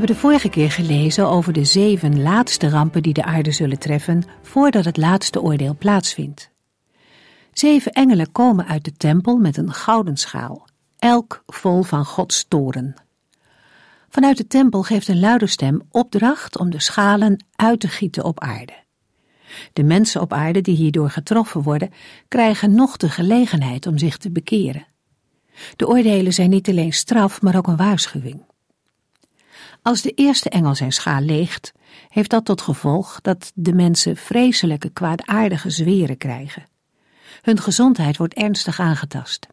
Hebben de vorige keer gelezen over de zeven laatste rampen die de aarde zullen treffen voordat het laatste oordeel plaatsvindt. Zeven engelen komen uit de tempel met een gouden schaal, elk vol van Gods toren. Vanuit de tempel geeft een luide stem opdracht om de schalen uit te gieten op aarde. De mensen op aarde die hierdoor getroffen worden, krijgen nog de gelegenheid om zich te bekeren. De oordelen zijn niet alleen straf, maar ook een waarschuwing. Als de eerste engel zijn schaal leegt, heeft dat tot gevolg dat de mensen vreselijke kwaadaardige zweren krijgen. Hun gezondheid wordt ernstig aangetast.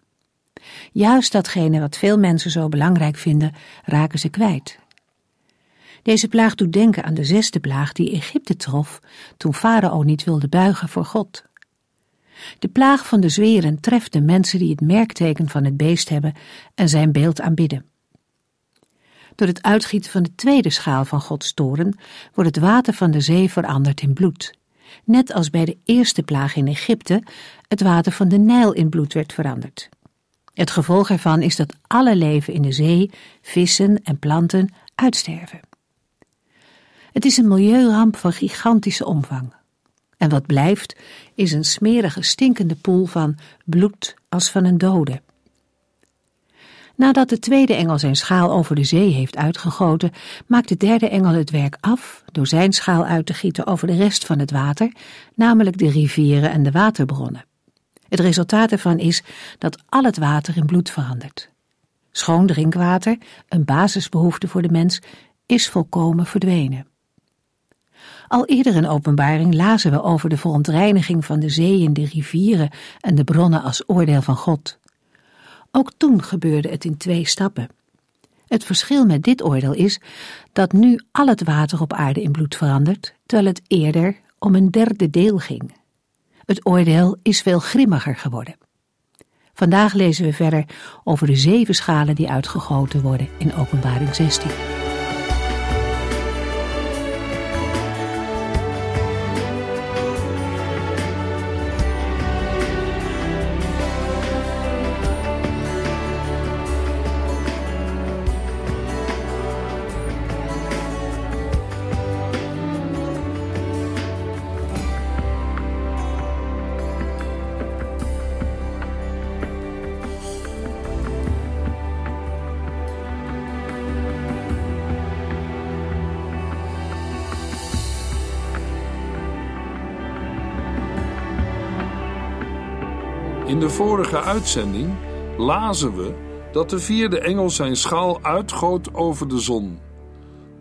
Juist datgene wat veel mensen zo belangrijk vinden, raken ze kwijt. Deze plaag doet denken aan de zesde plaag die Egypte trof toen Farao niet wilde buigen voor God. De plaag van de zweren treft de mensen die het merkteken van het beest hebben en zijn beeld aanbidden. Door het uitgieten van de tweede schaal van Gods toren wordt het water van de zee veranderd in bloed. Net als bij de eerste plaag in Egypte het water van de Nijl in bloed werd veranderd. Het gevolg ervan is dat alle leven in de zee, vissen en planten uitsterven. Het is een milieuramp van gigantische omvang. En wat blijft is een smerige, stinkende poel van bloed als van een dode. Nadat de tweede engel zijn schaal over de zee heeft uitgegoten, maakt de derde engel het werk af door zijn schaal uit te gieten over de rest van het water, namelijk de rivieren en de waterbronnen. Het resultaat ervan is dat al het water in bloed verandert. Schoon drinkwater, een basisbehoefte voor de mens, is volkomen verdwenen. Al eerder in openbaring lazen we over de verontreiniging van de zeeën, de rivieren en de bronnen als oordeel van God. Ook toen gebeurde het in twee stappen. Het verschil met dit oordeel is dat nu al het water op aarde in bloed verandert, terwijl het eerder om een derde deel ging. Het oordeel is veel grimmiger geworden. Vandaag lezen we verder over de zeven schalen die uitgegoten worden in Openbaring 16. Vorige uitzending lazen we dat de vierde engel zijn schaal uitgoot over de zon.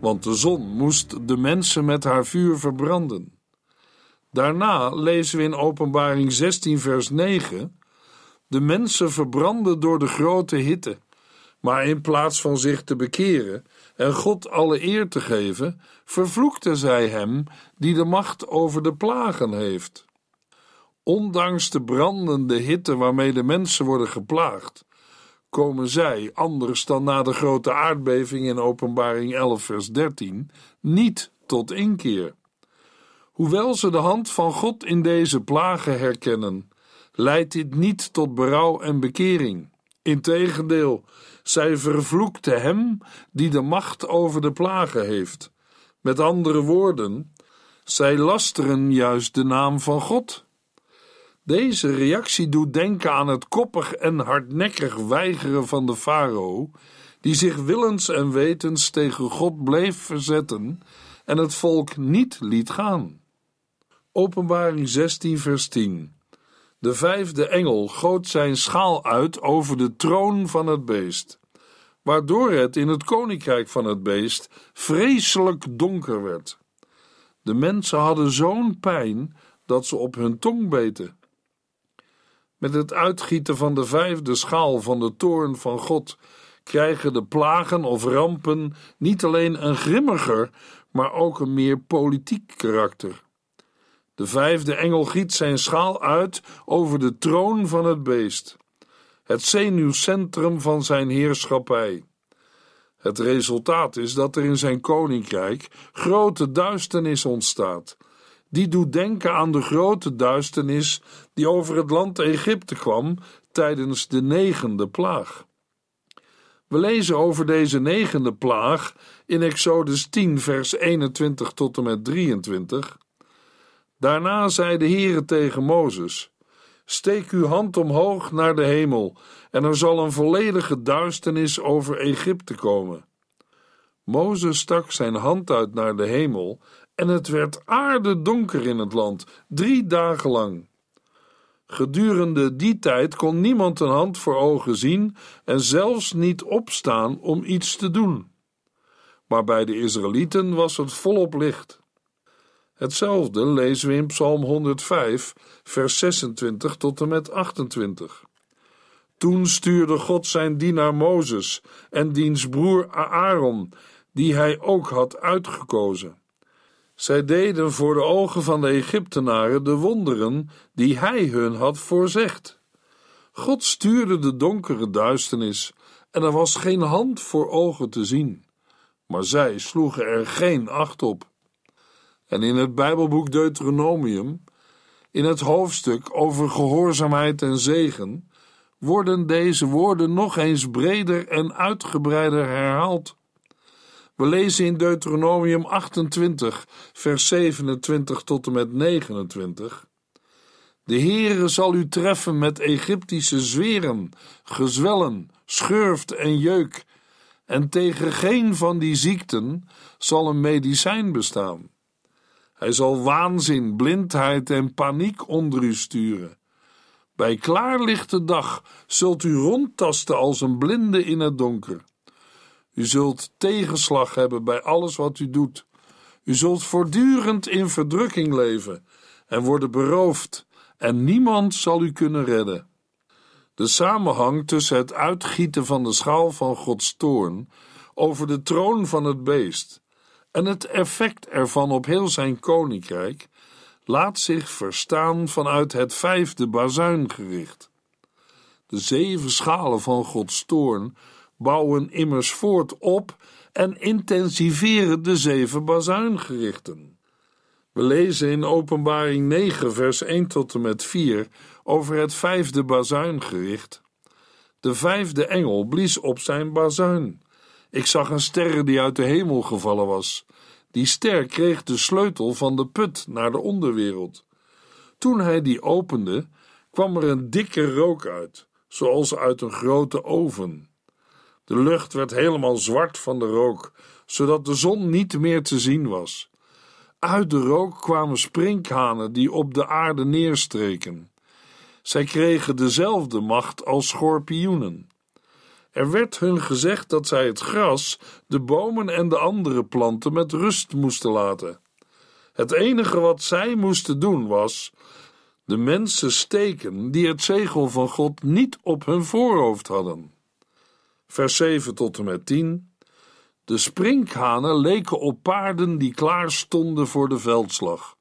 Want de zon moest de mensen met haar vuur verbranden. Daarna lezen we in Openbaring 16, vers 9: De mensen verbranden door de grote hitte. Maar in plaats van zich te bekeren en God alle eer te geven, vervloekten zij hem die de macht over de plagen heeft. Ondanks de brandende hitte waarmee de mensen worden geplaagd, komen zij, anders dan na de grote aardbeving in Openbaring 11, vers 13, niet tot inkeer. Hoewel ze de hand van God in deze plagen herkennen, leidt dit niet tot berouw en bekering. Integendeel, zij vervloekten hem die de macht over de plagen heeft. Met andere woorden, zij lasteren juist de naam van God. Deze reactie doet denken aan het koppig en hardnekkig weigeren van de farao, die zich willens en wetens tegen God bleef verzetten en het volk niet liet gaan. Openbaring 16, vers 10. De vijfde engel goot zijn schaal uit over de troon van het beest, waardoor het in het koninkrijk van het beest vreselijk donker werd. De mensen hadden zo'n pijn dat ze op hun tong beten. Met het uitgieten van de vijfde schaal van de toorn van God krijgen de plagen of rampen niet alleen een grimmiger, maar ook een meer politiek karakter. De vijfde engel giet zijn schaal uit over de troon van het beest, het zenuwcentrum van zijn heerschappij. Het resultaat is dat er in zijn koninkrijk grote duisternis ontstaat. Die doet denken aan de grote duisternis die over het land Egypte kwam tijdens de negende plaag. We lezen over deze negende plaag in Exodus 10, vers 21 tot en met 23. Daarna zei de Heere tegen Mozes: Steek uw hand omhoog naar de hemel, en er zal een volledige duisternis over Egypte komen. Mozes stak zijn hand uit naar de hemel, en het werd aardedonker in het land, drie dagen lang. Gedurende die tijd kon niemand een hand voor ogen zien en zelfs niet opstaan om iets te doen. Maar bij de Israëlieten was het volop licht. Hetzelfde lezen we in Psalm 105, vers 26 tot en met 28. Toen stuurde God zijn dienaar Mozes en diens broer Aaron, die hij ook had uitgekozen. Zij deden voor de ogen van de Egyptenaren de wonderen die hij hun had voorzegd. God stuurde de donkere duisternis en er was geen hand voor ogen te zien, maar zij sloegen er geen acht op. En in het Bijbelboek Deuteronomium, in het hoofdstuk over gehoorzaamheid en zegen, worden deze woorden nog eens breder en uitgebreider herhaald. We lezen in Deuteronomium 28, vers 27 tot en met 29. De Heere zal u treffen met Egyptische zweren, gezwellen, schurft en jeuk, en tegen geen van die ziekten zal een medicijn bestaan. Hij zal waanzin, blindheid en paniek onder u sturen. Bij klaarlichte dag zult u rondtasten als een blinde in het donker. U zult tegenslag hebben bij alles wat u doet. U zult voortdurend in verdrukking leven en worden beroofd, en niemand zal u kunnen redden. De samenhang tussen het uitgieten van de schaal van Gods toorn over de troon van het beest en het effect ervan op heel zijn koninkrijk laat zich verstaan vanuit het vijfde bazuingericht. De zeven schalen van Gods toorn bouwen immers voort op en intensiveren de zeven bazuingerichten. We lezen in Openbaring 9, vers 1 tot en met 4 over het vijfde bazuingericht. De vijfde engel blies op zijn bazuin. Ik zag een ster die uit de hemel gevallen was. Die ster kreeg de sleutel van de put naar de onderwereld. Toen hij die opende, kwam er een dikke rook uit, zoals uit een grote oven. De lucht werd helemaal zwart van de rook, zodat de zon niet meer te zien was. Uit de rook kwamen sprinkhanen die op de aarde neerstreken. Zij kregen dezelfde macht als schorpioenen. Er werd hun gezegd dat zij het gras, de bomen en de andere planten met rust moesten laten. Het enige wat zij moesten doen was de mensen steken die het zegel van God niet op hun voorhoofd hadden. Vers 7 tot en met 10. De sprinkhanen leken op paarden die klaar stonden voor de veldslag.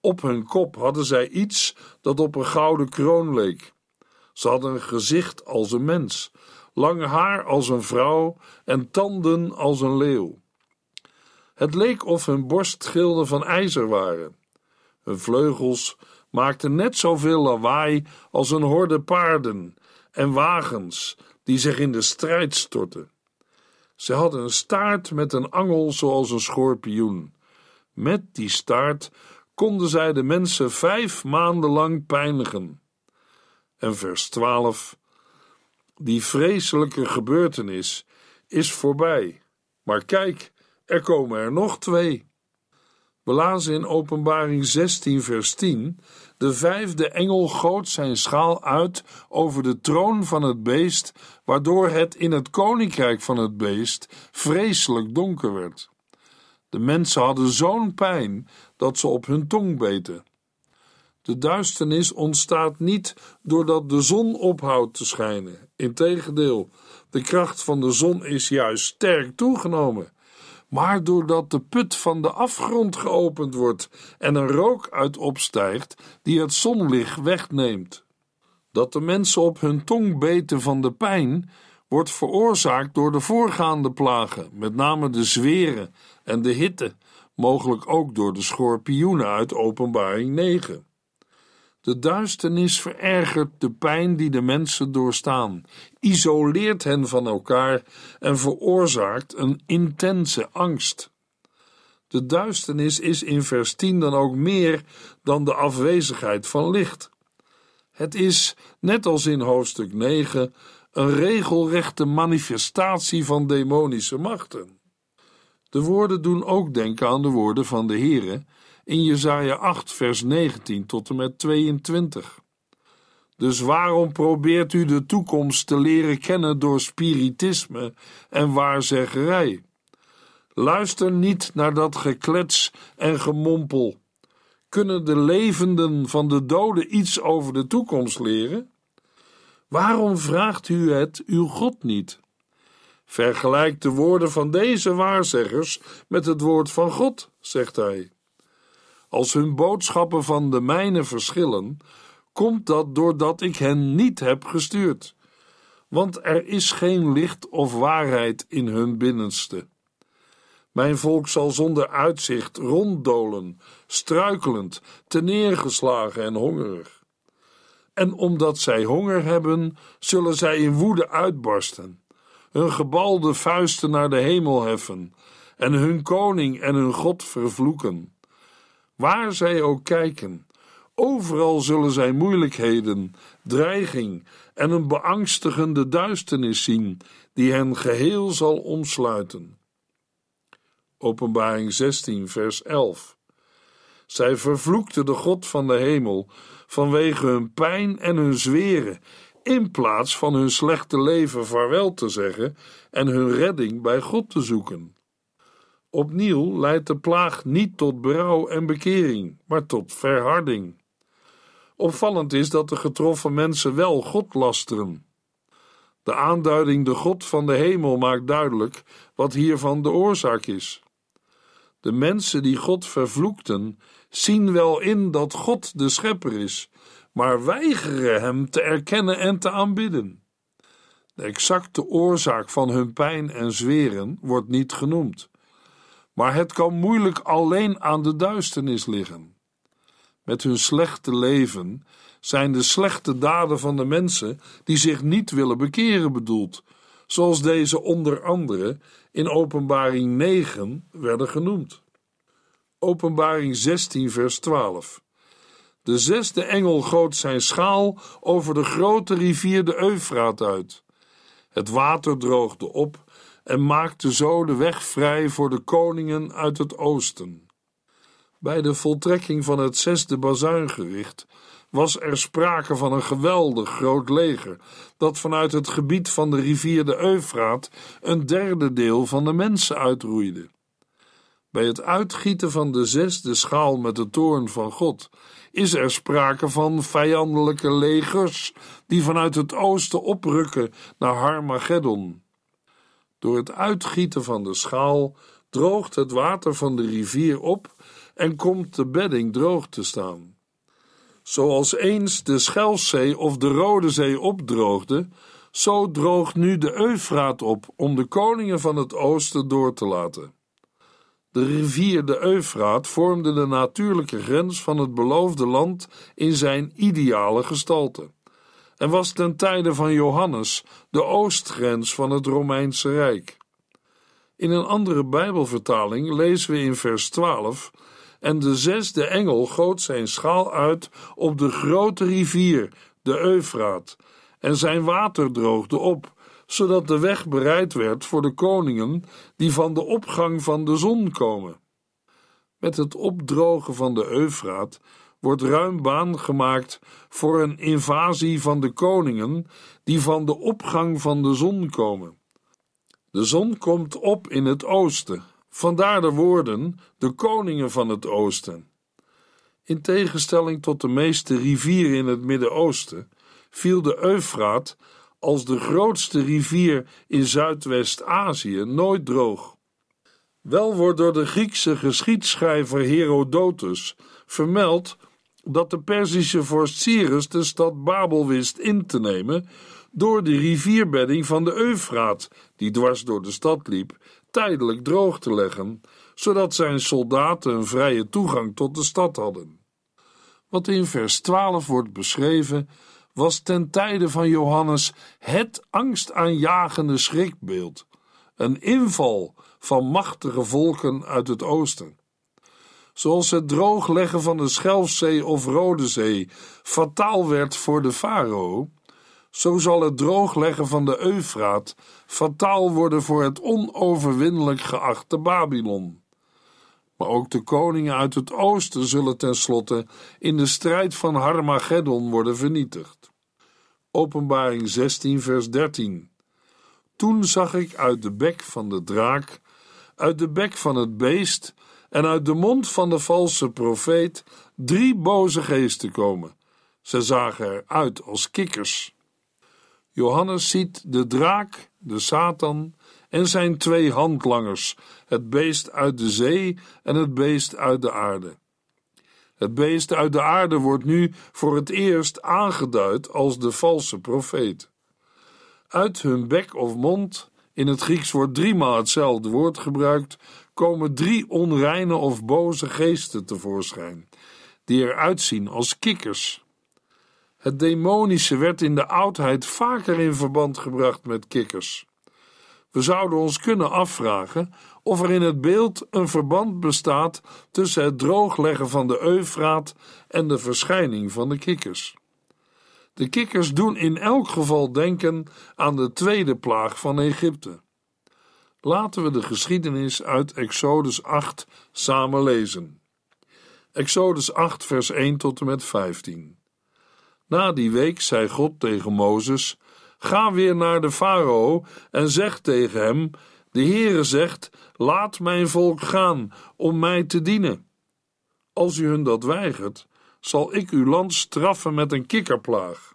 Op hun kop hadden zij iets dat op een gouden kroon leek. Ze hadden een gezicht als een mens, lang haar als een vrouw en tanden als een leeuw. Het leek of hun borstschilden van ijzer waren. Hun vleugels maakten net zoveel lawaai als een horde paarden en wagens die zich in de strijd stortten. Ze hadden een staart met een angel zoals een schorpioen. Met die staart konden zij de mensen vijf maanden lang pijnigen. En vers 12: Die vreselijke gebeurtenis is voorbij. Maar kijk, er komen er nog twee. We lazen in Openbaring 16, vers 10 de vijfde engel goot zijn schaal uit over de troon van het beest, waardoor het in het koninkrijk van het beest vreselijk donker werd. De mensen hadden zo'n pijn dat ze op hun tong beten. De duisternis ontstaat niet doordat de zon ophoudt te schijnen. Integendeel, De kracht van de zon is juist sterk toegenomen. Maar doordat de put van de afgrond geopend wordt en een rook uit opstijgt die het zonlicht wegneemt. Dat de mensen op hun tong beten van de pijn wordt veroorzaakt door de voorgaande plagen, met name de zweren en de hitte, mogelijk ook door de schorpioenen uit Openbaring 9. De duisternis verergert de pijn die de mensen doorstaan, isoleert hen van elkaar en veroorzaakt een intense angst. De duisternis is in vers 10 dan ook meer dan de afwezigheid van licht. Het is, net als in hoofdstuk 9, een regelrechte manifestatie van demonische machten. De woorden doen ook denken aan de woorden van de Heere in Jesaja 8 vers 19 tot en met 22. Dus waarom probeert u de toekomst te leren kennen door spiritisme en waarzeggerij? Luister niet naar dat geklets en gemompel. Kunnen de levenden van de doden iets over de toekomst leren? Waarom vraagt u het uw God niet? Vergelijk de woorden van deze waarzeggers met het woord van God, zegt hij. Als hun boodschappen van de mijne verschillen, komt dat doordat ik hen niet heb gestuurd. Want er is geen licht of waarheid in hun binnenste. Mijn volk zal zonder uitzicht ronddolen, struikelend, teneergeslagen en hongerig. En omdat zij honger hebben, zullen zij in woede uitbarsten, hun gebalde vuisten naar de hemel heffen en hun koning en hun God vervloeken. Waar zij ook kijken, overal zullen zij moeilijkheden, dreiging en een beangstigende duisternis zien, die hen geheel zal omsluiten. Openbaring 16, vers 11. Zij vervloekten de God van de hemel vanwege hun pijn en hun zweren, in plaats van hun slechte leven vaarwel te zeggen en hun redding bij God te zoeken. Opnieuw leidt de plaag niet tot berouw en bekering, maar tot verharding. Opvallend is dat de getroffen mensen wel God lasteren. De aanduiding de God van de hemel maakt duidelijk wat hiervan de oorzaak is. De mensen die God vervloekten, zien wel in dat God de schepper is, maar weigeren hem te erkennen en te aanbidden. De exacte oorzaak van hun pijn en zweren wordt niet genoemd maar het kan moeilijk alleen aan de duisternis liggen. Met hun slechte leven zijn de slechte daden van de mensen die zich niet willen bekeren bedoeld, zoals deze onder andere in Openbaring 9 werden genoemd. Openbaring 16, vers 12. De zesde engel goot zijn schaal over de grote rivier de Eufraat uit. Het water droogde op en maakte zo de weg vrij voor de koningen uit het oosten. Bij de voltrekking van het zesde bazuingericht was er sprake van een geweldig groot leger, dat vanuit het gebied van de rivier de Eufraat een derde deel van de mensen uitroeide. Bij het uitgieten van de zesde schaal met de toorn van God is er sprake van vijandelijke legers die vanuit het oosten oprukken naar Harmageddon. Door het uitgieten van de schaal droogt het water van de rivier op en komt de bedding droog te staan. Zoals eens de Schelzee of de Rode Zee opdroogde, zo droogt nu de Eufraat op om de koningen van het oosten door te laten. De rivier de Eufraat vormde de natuurlijke grens van het beloofde land in zijn ideale gestalte en was ten tijde van Johannes de oostgrens van het Romeinse Rijk. In een andere Bijbelvertaling lezen we in vers 12: En de zesde engel goot zijn schaal uit op de grote rivier, de Eufraat, en zijn water droogde op, zodat de weg bereid werd voor de koningen die van de opgang van de zon komen. Met het opdrogen van de Eufraat wordt ruim baan gemaakt voor een invasie van de koningen die van de opgang van de zon komen. De zon komt op in het oosten, vandaar de woorden de koningen van het oosten. In tegenstelling tot de meeste rivieren in het Midden-Oosten viel de Eufraat als de grootste rivier in Zuidwest-Azië nooit droog. Wel wordt door de Griekse geschiedschrijver Herodotus vermeld dat de Perzische vorst Cyrus de stad Babel wist in te nemen door de rivierbedding van de Eufraat, die dwars door de stad liep, tijdelijk droog te leggen, zodat zijn soldaten een vrije toegang tot de stad hadden. Wat in vers 12 wordt beschreven, was ten tijde van Johannes het angstaanjagende schrikbeeld, een inval van machtige volken uit het oosten. Zoals het droogleggen van de Schelfzee of Rode Zee fataal werd voor de farao, zo zal het droogleggen van de Eufraat fataal worden voor het onoverwinnelijk geachte Babylon. Maar ook de koningen uit het oosten zullen tenslotte in de strijd van Harmageddon worden vernietigd. Openbaring 16, vers 13. Toen zag ik uit de bek van de draak, uit de bek van het beest en uit de mond van de valse profeet drie boze geesten komen. Ze zagen eruit als kikkers. Johannes ziet de draak, de Satan en zijn twee handlangers, het beest uit de zee en het beest uit de aarde. Het beest uit de aarde wordt nu voor het eerst aangeduid als de valse profeet. Uit hun bek of mond, in het Grieks wordt driemaal hetzelfde woord gebruikt, komen drie onreine of boze geesten tevoorschijn, die eruit zien als kikkers. Het demonische werd in de oudheid vaker in verband gebracht met kikkers. We zouden ons kunnen afvragen of er in het beeld een verband bestaat tussen het droogleggen van de Eufraat en de verschijning van de kikkers. De kikkers doen in elk geval denken aan de tweede plaag van Egypte. Laten we de geschiedenis uit Exodus 8 samen lezen. Exodus 8, vers 1 tot en met 15. Na die week zei God tegen Mozes: Ga weer naar de farao en zeg tegen hem: De Heere zegt: Laat mijn volk gaan om mij te dienen. Als u hun dat weigert, zal ik uw land straffen met een kikkerplaag.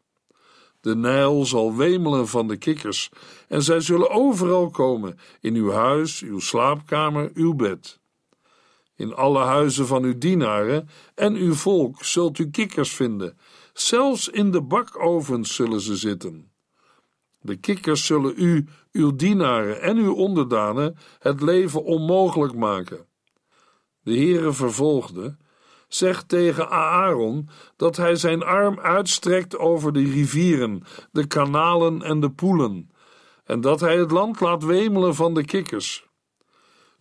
De Nijl zal wemelen van de kikkers, en zij zullen overal komen: in uw huis, uw slaapkamer, uw bed. In alle huizen van uw dienaren en uw volk zult u kikkers vinden, zelfs in de bakovens zullen ze zitten. De kikkers zullen u, uw dienaren en uw onderdanen het leven onmogelijk maken. De Heere vervolgde: Zeg tegen Aaron dat hij zijn arm uitstrekt over de rivieren, de kanalen en de poelen, en dat hij het land laat wemelen van de kikkers.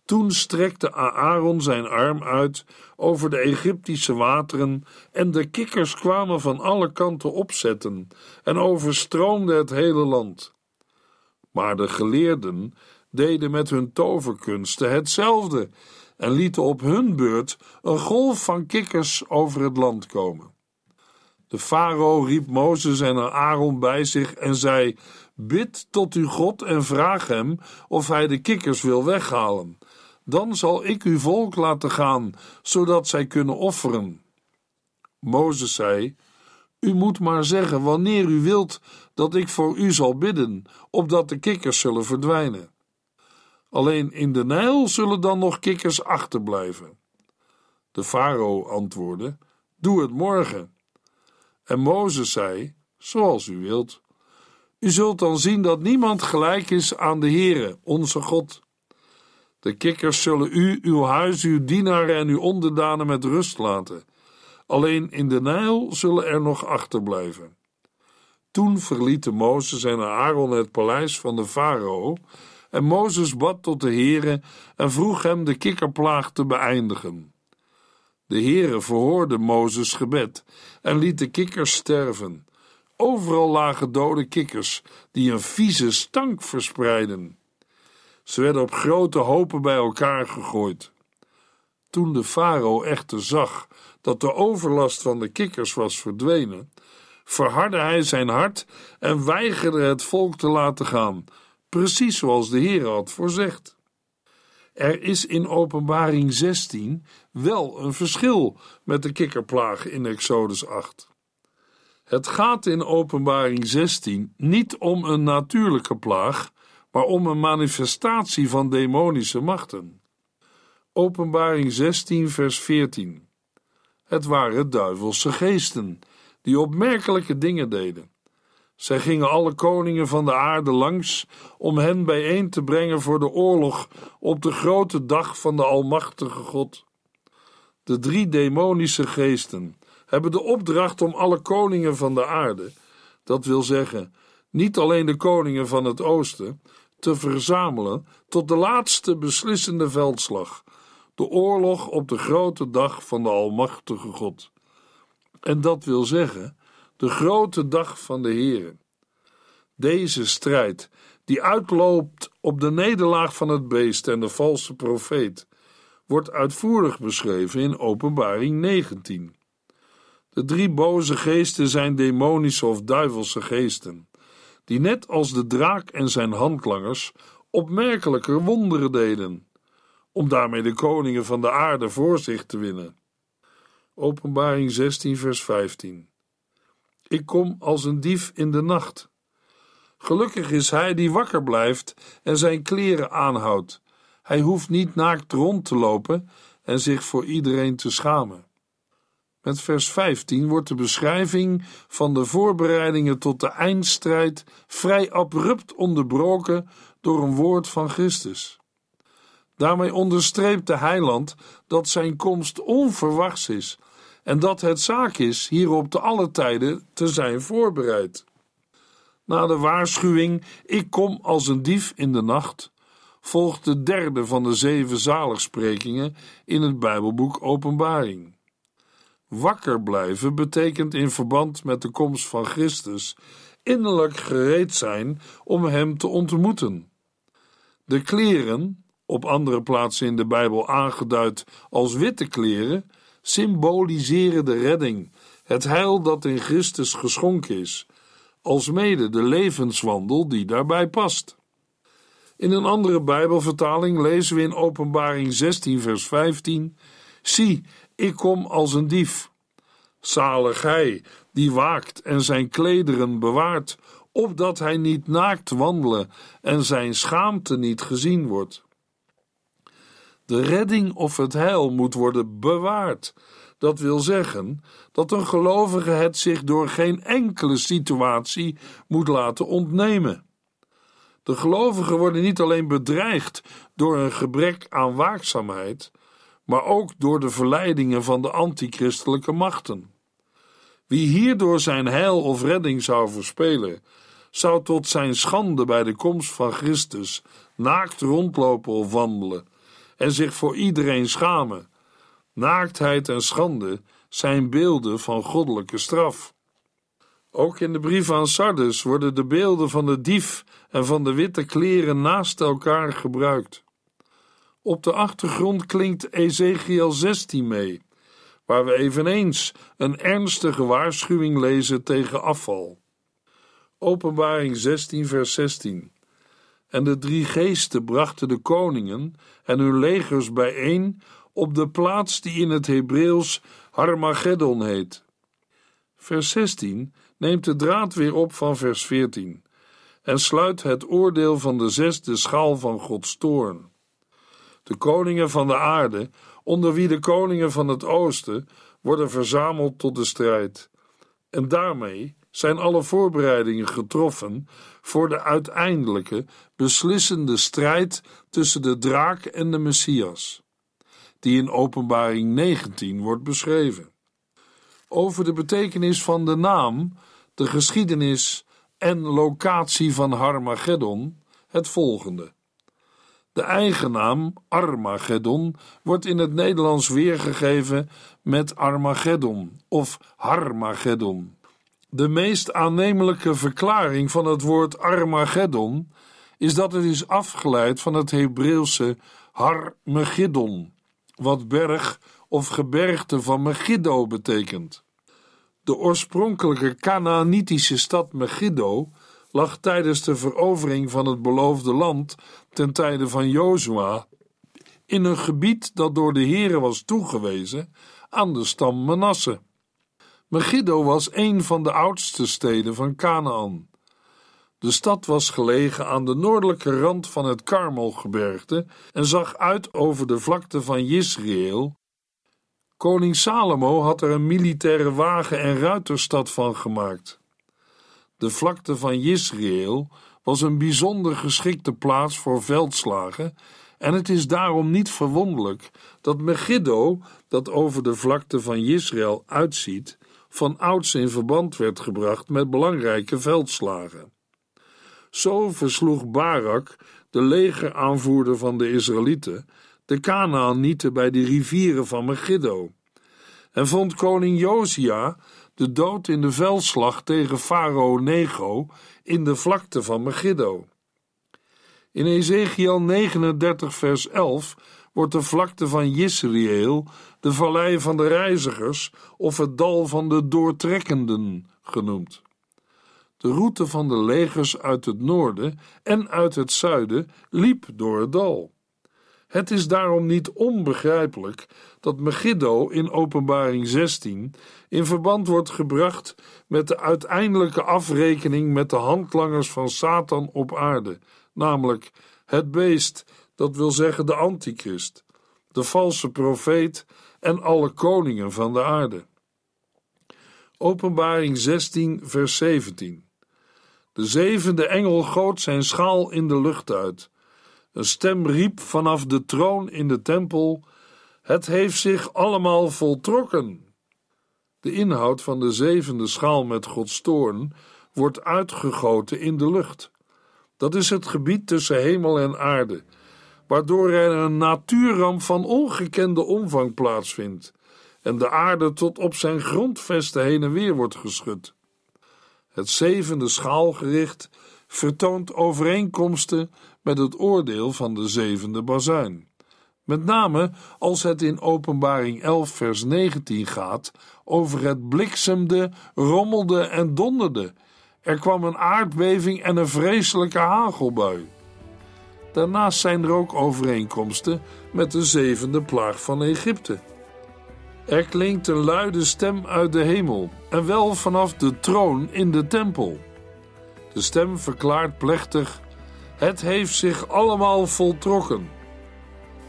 Toen strekte Aaron zijn arm uit over de Egyptische wateren, en de kikkers kwamen van alle kanten opzetten en overstroomden het hele land. Maar de geleerden deden met hun toverkunsten hetzelfde en lieten op hun beurt een golf van kikkers over het land komen. De farao riep Mozes en Aaron bij zich en zei: Bid tot uw God en vraag hem of hij de kikkers wil weghalen. Dan zal ik uw volk laten gaan, zodat zij kunnen offeren. Mozes zei: U moet maar zeggen wanneer u wilt dat ik voor u zal bidden, opdat de kikkers zullen verdwijnen. Alleen in de Nijl zullen dan nog kikkers achterblijven. De farao antwoordde: Doe het morgen. En Mozes zei: Zoals u wilt. U zult dan zien dat niemand gelijk is aan de Heere, onze God. De kikkers zullen u, uw huis, uw dienaren en uw onderdanen met rust laten. Alleen in de Nijl zullen er nog achterblijven. Toen verlieten Mozes en Aaron het paleis van de farao en Mozes bad tot de Heere en vroeg hem de kikkerplaag te beëindigen. De Heere verhoorde Mozes gebed en liet de kikkers sterven. Overal lagen dode kikkers die een vieze stank verspreidden. Ze werden op grote hopen bij elkaar gegooid. Toen de farao echter zag dat de overlast van de kikkers was verdwenen, verhardde hij zijn hart en weigerde het volk te laten gaan, precies zoals de Heer had voorzegd. Er is in Openbaring 16 wel een verschil met de kikkerplaag in Exodus 8. Het gaat in Openbaring 16 niet om een natuurlijke plaag, maar om een manifestatie van demonische machten. Openbaring 16, vers 14. Het waren duivelse geesten die opmerkelijke dingen deden. Zij gingen alle koningen van de aarde langs om hen bijeen te brengen voor de oorlog op de grote dag van de Almachtige God. De drie demonische geesten hebben de opdracht om alle koningen van de aarde, dat wil zeggen, niet alleen de koningen van het oosten, te verzamelen tot de laatste beslissende veldslag, de oorlog op de grote dag van de Almachtige God. En dat wil zeggen, de grote dag van de Heer. Deze strijd, die uitloopt op de nederlaag van het beest en de valse profeet, wordt uitvoerig beschreven in Openbaring 19. De drie boze geesten zijn demonische of duivelse geesten, die net als de draak en zijn handlangers opmerkelijke wonderen deden, om daarmee de koningen van de aarde voor zich te winnen. Openbaring 16, vers 15. Ik kom als een dief in de nacht. Gelukkig is hij die wakker blijft en zijn kleren aanhoudt. Hij hoeft niet naakt rond te lopen en zich voor iedereen te schamen. Met vers 15 wordt de beschrijving van de voorbereidingen tot de eindstrijd vrij abrupt onderbroken door een woord van Christus. Daarmee onderstreept de heiland dat zijn komst onverwachts is en dat het zaak is hierop te alle tijden te zijn voorbereid. Na de waarschuwing: Ik kom als een dief in de nacht, volgt de derde van de zeven zaligsprekingen in het Bijbelboek Openbaring. Wakker blijven betekent in verband met de komst van Christus innerlijk gereed zijn om Hem te ontmoeten. De kleren, op andere plaatsen in de Bijbel aangeduid als witte kleren, symboliseren de redding, het heil dat in Christus geschonken is, alsmede de levenswandel die daarbij past. In een andere Bijbelvertaling lezen we in Openbaring 16, vers 15: Zie, ik kom als een dief. Zalig hij die waakt en zijn klederen bewaart, opdat hij niet naakt wandelen en zijn schaamte niet gezien wordt. De redding of het heil moet worden bewaard. Dat wil zeggen dat een gelovige het zich door geen enkele situatie moet laten ontnemen. De gelovigen worden niet alleen bedreigd door een gebrek aan waakzaamheid, maar ook door de verleidingen van de antichristelijke machten. Wie hierdoor zijn heil of redding zou verspelen, zou tot zijn schande bij de komst van Christus naakt rondlopen of wandelen en zich voor iedereen schamen. Naaktheid en schande zijn beelden van goddelijke straf. Ook in de brief aan Sardes worden de beelden van de dief en van de witte kleren naast elkaar gebruikt. Op de achtergrond klinkt Ezekiel 16 mee, waar we eveneens een ernstige waarschuwing lezen tegen afval. Openbaring 16, vers 16. En de drie geesten brachten de koningen en hun legers bijeen op de plaats die in het Hebreeuws Harmageddon heet. Vers 16 neemt de draad weer op van vers 14 en sluit het oordeel van de zesde schaal van Gods toorn. De koningen van de aarde, onder wie de koningen van het oosten, worden verzameld tot de strijd. En daarmee zijn alle voorbereidingen getroffen voor de uiteindelijke, beslissende strijd tussen de draak en de Messias, die in Openbaring 19 wordt beschreven. Over de betekenis van de naam, de geschiedenis en locatie van Harmageddon het volgende. De eigennaam Armageddon wordt in het Nederlands weergegeven met Armageddon of Harmageddon. De meest aannemelijke verklaring van het woord Armageddon is dat het is afgeleid van het Hebreeuwse Har Megiddon, wat berg of gebergte van Megiddo betekent. De oorspronkelijke Canaanitische stad Megiddo lag tijdens de verovering van het beloofde land ten tijde van Jozua in een gebied dat door de Here was toegewezen aan de stam Manasse. Megiddo was een van de oudste steden van Canaan. De stad was gelegen aan de noordelijke rand van het Karmelgebergte en zag uit over de vlakte van Israël. Koning Salomo had er een militaire wagen- en ruiterstad van gemaakt. De vlakte van Israël was een bijzonder geschikte plaats voor veldslagen en het is daarom niet verwonderlijk dat Megiddo, dat over de vlakte van Israël uitziet, van ouds in verband werd gebracht met belangrijke veldslagen. Zo versloeg Barak, de legeraanvoerder van de Israëlieten, de Kanaanieten bij de rivieren van Megiddo. En vond koning Josia de dood in de veldslag tegen farao Nego in de vlakte van Megiddo. In Ezekiel 39 vers 11 wordt de vlakte van Jisrael de vallei van de reizigers of het dal van de doortrekkenden genoemd. De route van de legers uit het noorden en uit het zuiden liep door het dal. Het is daarom niet onbegrijpelijk dat Megiddo in Openbaring 16 in verband wordt gebracht met de uiteindelijke afrekening met de handlangers van Satan op aarde, namelijk het beest, dat wil zeggen de antichrist, de valse profeet en alle koningen van de aarde. Openbaring 16, vers 17. De zevende engel goot zijn schaal in de lucht uit. Een stem riep vanaf de troon in de tempel: Het heeft zich allemaal voltrokken. De inhoud van de zevende schaal met Gods toorn wordt uitgegoten in de lucht. Dat is het gebied tussen hemel en aarde, waardoor er een natuurramp van ongekende omvang plaatsvindt en de aarde tot op zijn grondvesten heen en weer wordt geschud. Het zevende schaalgericht vertoont overeenkomsten met het oordeel van de zevende bazuin. Met name als het in Openbaring 11, vers 19 gaat over het bliksemde, rommelde en donderde. Er kwam een aardbeving en een vreselijke hagelbui. Daarnaast zijn er ook overeenkomsten met de zevende plaag van Egypte. Er klinkt een luide stem uit de hemel, en wel vanaf de troon in de tempel. De stem verklaart plechtig: Het heeft zich allemaal voltrokken.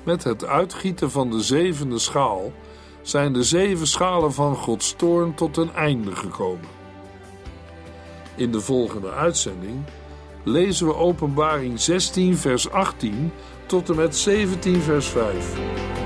Met het uitgieten van de zevende schaal zijn de zeven schalen van Gods toorn tot een einde gekomen. In de volgende uitzending lezen we Openbaring 16, vers 18 tot en met 17, vers 5.